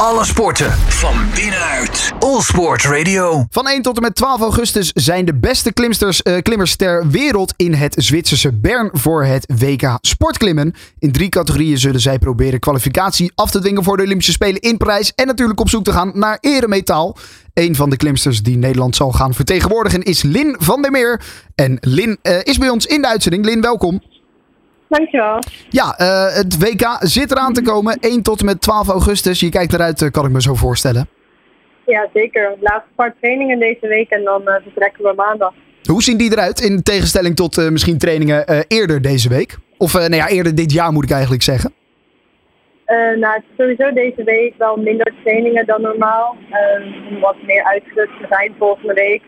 Alle sporten van binnenuit. All Sport Radio. Van 1 tot en met 12 augustus zijn de beste klimsters, eh, klimmers ter wereld in het Zwitserse Bern voor het WK Sportklimmen. In drie categorieën zullen zij proberen kwalificatie af te dwingen voor de Olympische Spelen in Parijs. En natuurlijk op zoek te gaan naar eremetaal. Een van de klimsters die Nederland zal gaan vertegenwoordigen is Lin van der Meer. En Lin eh, is bij ons in de uitzending. Lin, welkom. Dankjewel. Ja, eh, het WK zit eraan te komen. 1 tot en met 12 augustus. Je kijkt eruit, eh, kan ik me zo voorstellen. Ja, zeker. Laatste paar trainingen deze week en dan eh, vertrekken we maandag. Hoe zien die eruit in tegenstelling tot misschien trainingen eerder deze week? Of eh, nou ja, eerder dit jaar moet ik eigenlijk zeggen. Nou, het is sowieso deze week wel minder trainingen dan normaal. Wat meer uitgerust te zijn volgende week.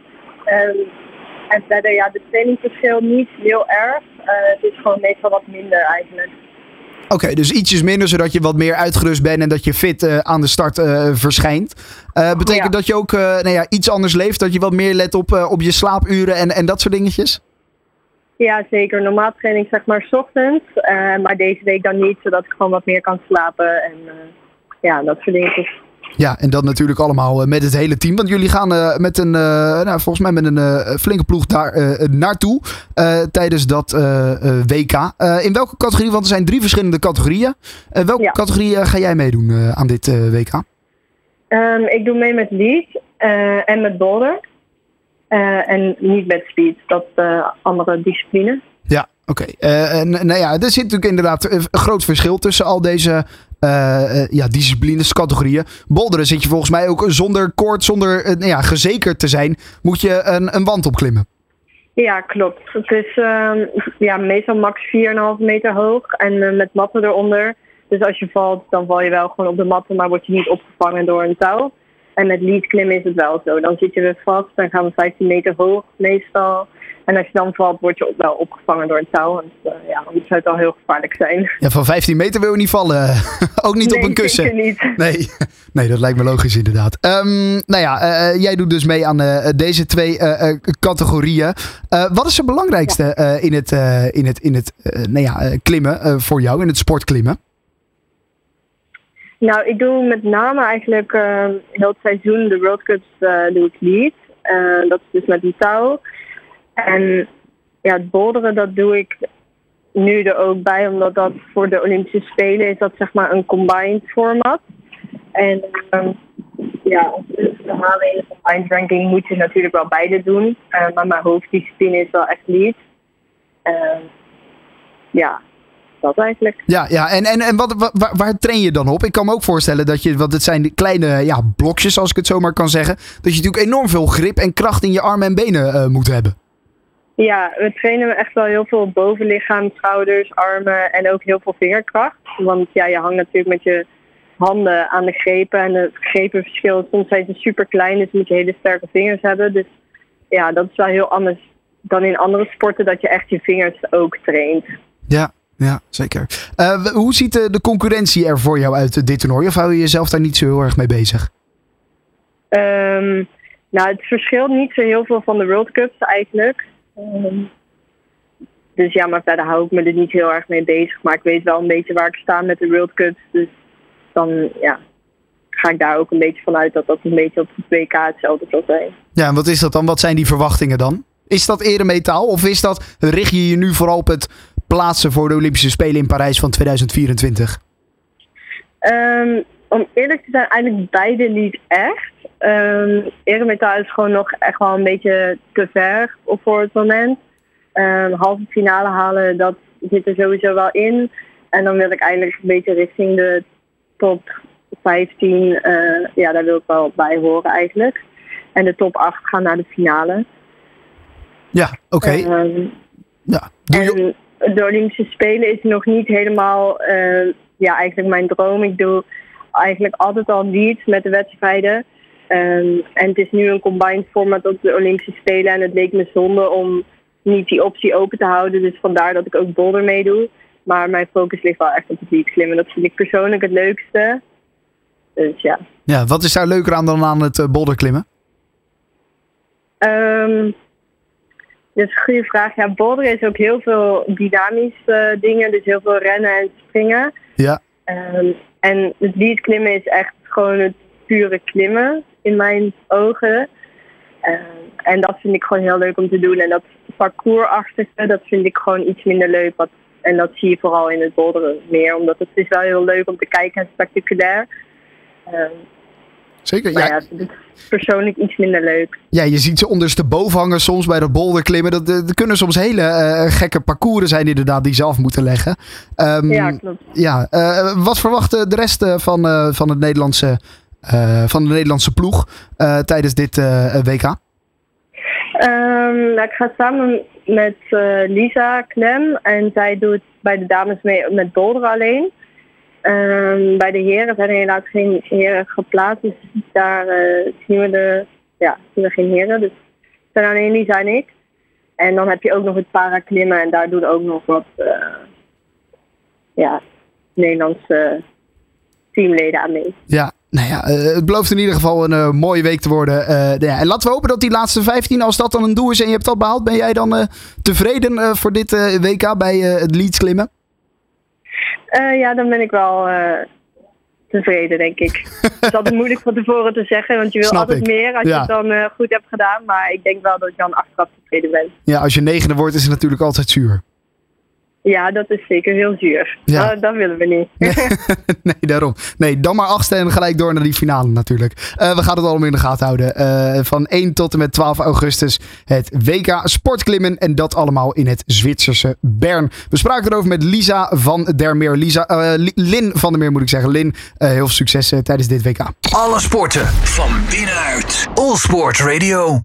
En verder, ja, de trainingsverschil niet heel erg. Eh, het is gewoon meestal wat minder eigenlijk. Oké, dus ietsjes minder, zodat je wat meer uitgerust bent en dat je fit eh, aan de start eh, verschijnt. Betekent Ja. dat je ook nou ja, iets anders leeft? Dat je wat meer let op, op je slaapuren en, en dat soort dingetjes? Ja, zeker. Normaal training zeg maar 's ochtends. maar deze week dan niet, zodat ik gewoon wat meer kan slapen. En ja, dat soort dingetjes. Ja, en dat natuurlijk allemaal eh, met het hele team. Want jullie gaan eh, met een, eh, nou, volgens mij met een flinke ploeg daar naartoe tijdens dat WK. In welke categorie? Want er zijn drie verschillende categorieën. Welke Ja. categorie ga jij meedoen aan dit WK? Ehm, ik doe mee met lead en met boulder. En niet met speed, dat andere discipline. Ja, oké. Eh, en, nou ja, er zit natuurlijk inderdaad eh, een groot verschil tussen al deze eh, eh, ja, disciplines, categorieën. Boulderen zit je volgens mij ook zonder koord, zonder eh, nou ja, gezekerd te zijn, moet je een, een wand opklimmen. Ja, klopt. Het is ehm, ja, meestal max 4,5 meter hoog en eh, met matten eronder. Dus als je valt, dan val je wel gewoon op de matten, maar word je niet opgevangen door een touw. En met lead klimmen is het wel zo. Dan zit je weer vast, dan gaan we 15 meter hoog meestal. En als je dan valt, word je ook wel opgevangen door een touw. Want uh, ja, anders zou het al heel gevaarlijk zijn. Ja, van 15 meter wil je niet vallen. ook niet op een kussen. niet. Nee, nee, dat lijkt me logisch inderdaad. Ehm, nou ja, eh, jij doet dus mee aan eh, deze twee eh, eh, categorieën. Eh, wat is het belangrijkste eh, in het, eh, in het, in het eh, nou ja, eh, klimmen eh, voor jou, in het sportklimmen? Nou, ik doe met name eigenlijk eh, heel het seizoen de World Cups eh, doe ik lead. Eh, dat is dus met een touw. En ja, het boulderen dat doe ik nu er ook bij, omdat dat voor de Olympische Spelen is dat zeg maar een combined format. En ehm, ja, te halen in de combined ranking moet je natuurlijk wel beide doen. Eh, maar mijn hoofddiscipline is wel echt lead. Ehm, ja, dat eigenlijk. Ja, ja. en, en, en wat, wa- waar, waar train je dan op? Ik kan me ook voorstellen dat je, want het zijn kleine ja, blokjes, als ik het zo maar kan zeggen, dat je natuurlijk enorm veel grip en kracht in je armen en benen eh, moet hebben. Ja, we trainen echt wel heel veel bovenlichaam, schouders, armen en ook heel veel vingerkracht. Want ja, je hangt natuurlijk met je handen aan de grepen en het grepenverschil, soms zijn ze super klein, dus moet je hele sterke vingers hebben. Dus ja, dat is wel heel anders dan in andere sporten, dat je echt je vingers ook traint. Ja, ja zeker. Eh, hoe ziet de, de concurrentie er voor jou uit, eh, dit toernooi? Of hou je jezelf daar niet zo heel erg mee bezig? Ehm, nou, het verschilt niet zo heel veel van de World Cups eigenlijk. Ehm, dus ja, maar verder hou ik me er niet heel erg mee bezig. Maar ik weet wel een beetje waar ik sta met de World Cups. Dus dan ja, ga ik daar ook een beetje vanuit dat dat een beetje op het WK hetzelfde zal zijn. Ja, en wat is dat dan? Wat zijn die verwachtingen dan? Is dat eremetaal? Of is dat, richt je je nu vooral op het plaatsen voor de Olympische Spelen in Parijs van 2024? Ehm, om eerlijk te zijn, eigenlijk beide niet echt. Um, eremetaal is gewoon nog echt wel een beetje te ver op voor het moment. Um, halve finale halen, dat zit er sowieso wel in. En dan wil ik eigenlijk een beetje richting de top 15. Uh, ja, daar wil ik wel bij horen eigenlijk. En de top 8 gaan naar de finale. Ja, oké. Okay. Um, ja, en de Olympische Spelen is nog niet helemaal uh, ja, eigenlijk mijn droom. Ik doe eigenlijk altijd al leads met de wedstrijden. Um, en het is nu een combined format op de Olympische Spelen. En het leek me zonde om niet die optie open te houden. Dus vandaar dat ik ook boulder meedoe. Maar mijn focus ligt wel echt op het lead klimmen. Dat vind ik persoonlijk het leukste. Dus ja. Ja, wat is daar leuker aan dan aan het uh, boulder klimmen? Um, dat is een goede vraag. Ja, boulderen is ook heel veel dynamische uh, dingen. Dus heel veel rennen en springen. Ja. Um, en het lead klimmen is echt gewoon het pure klimmen in mijn ogen. Uh, en dat vind ik gewoon heel leuk om te doen. En dat parcoursachtige, dat vind ik gewoon iets minder leuk. Wat, en dat zie je vooral in het boulderen meer. Omdat het is wel heel leuk om te kijken en spectaculair. Uh, Zeker, ja. ja persoonlijk iets minder leuk. Ja, je ziet ze ondersteboven hangen soms bij dat boulderklimmen. Dat, dat kunnen soms hele uh, gekke parcours zijn inderdaad die ze af moeten leggen. Um, ja, klopt. Ja, uh, wat verwacht de rest van, uh, van, het Nederlandse, van de Nederlandse ploeg tijdens dit WK? Um, nou, ik ga samen met Lisa Klem en zij doet bij de dames mee met boulderen alleen. Um, bij de heren zijn er geen heren geplaatst. Dus daar uh, zien we de, ja, zien we geen heren. Dus het zijn alleen Lisa en ik. En dan heb je ook nog het paraklimmen en daar doen ook nog wat uh, ja, Nederlandse teamleden aan mee. Ja, nou ja, uh, het belooft in ieder geval een mooie week te worden. Ja, en laten we hopen dat die laatste 15, als dat dan een doel is en je hebt dat behaald, ben jij dan tevreden voor dit WK bij het Leeds klimmen? Uh, ja, dan ben ik wel uh, tevreden, denk ik. het is altijd moeilijk van tevoren te zeggen, want je wil Snap altijd ik. meer als Ja. je het dan uh, goed hebt gedaan. Maar ik denk wel dat ik dan achteraf tevreden ben. Ja, als je negende wordt is het natuurlijk altijd zuur. Ja, dat is zeker heel zuur. Ja. Dat, dat willen we niet. nee, daarom. Nee, dan maar achtste en gelijk door naar die finale natuurlijk. Uh, we gaan het allemaal in de gaten houden. Uh, van 1 tot en met 12 augustus het WK Sportklimmen. En dat allemaal in het Zwitserse Bern. We spraken erover met Lisa van der Meer. Lisa, uh, Lin van der Meer moet ik zeggen. Lin, heel veel succes tijdens dit WK. Alle sporten van binnenuit. All Sport Radio.